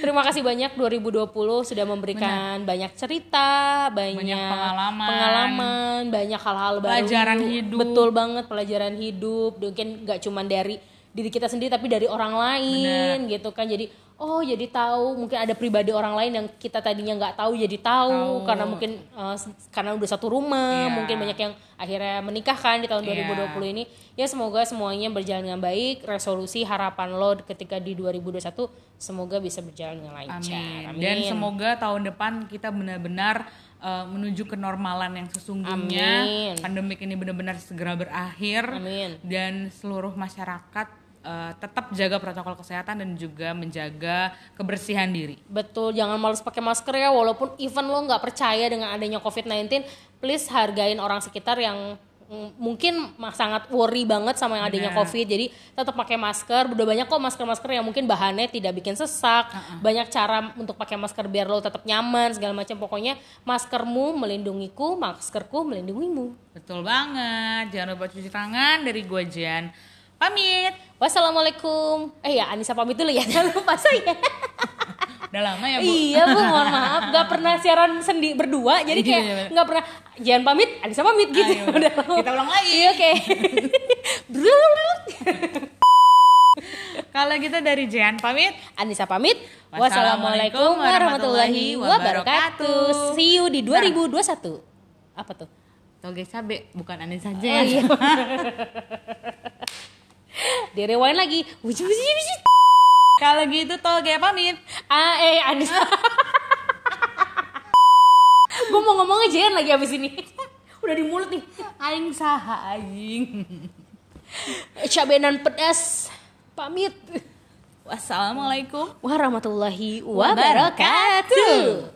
Terima kasih banyak 2020 sudah memberikan banyak cerita, banyak, Banyak pengalaman. pengalaman, banyak hal-hal baru. Pelajaran hidup. Betul banget pelajaran hidup. Mungkin nggak cuma dari diri kita sendiri tapi dari orang lain gitu kan. Jadi oh jadi tahu mungkin ada pribadi orang lain yang kita tadinya nggak tahu jadi tahu, Tahu. karena mungkin eh, karena udah satu rumah, Iya. mungkin banyak yang akhirnya menikah kan di tahun Iya. 2020 ini ya semoga semuanya berjalan dengan baik resolusi harapan lo ketika di 2021 semoga bisa berjalan dengan lancar Amin. Dan semoga tahun depan kita benar-benar uh, menuju kenormalan yang sesungguhnya. Amin. Pandemik ini benar-benar segera berakhir Amin. dan seluruh masyarakat uh, tetap jaga protokol kesehatan dan juga menjaga kebersihan diri. betul jangan males pakai masker ya walaupun even lo nggak percaya dengan adanya covid-19 please hargain orang sekitar yang mm, mungkin sangat worry banget sama yang adanya Benar. covid jadi tetap pakai masker udah banyak kok masker-masker yang mungkin bahannya tidak bikin sesak banyak cara untuk pakai masker biar lo tetap nyaman segala macam pokoknya maskermu melindungiku maskerku melindungimu Betul banget. Jangan lupa cuci tangan dari gua Jan. Pamit. Wassalamualaikum. Eh ya Anissa pamit dulu ya. Jangan lupa saya. Udah lama ya, Bu? iya bu, mohon maaf. Gak pernah siaran sendi berdua. Jadi kayak Iya. gak pernah. Jangan pamit, Anissa pamit gitu. Ayo, Udah lama. kita ulang lagi. Iya oke. Kalau gitu dari Jan pamit. Anissa pamit. Wassalamualaikum warahmatullahi wabarakatuh. See you di 2021. Apa tuh? Toge cabe bukan Anis saja. Oh iya. Di rewind lagi. Kalau gitu Toge pamit. Ah, eh Anissa. Gue mau ngomong aja lagi abis ini. Udah di mulut nih. Aing saha aing. Cabenan pedas. Pamit. Wassalamualaikum. Warahmatullahi wabarakatuh.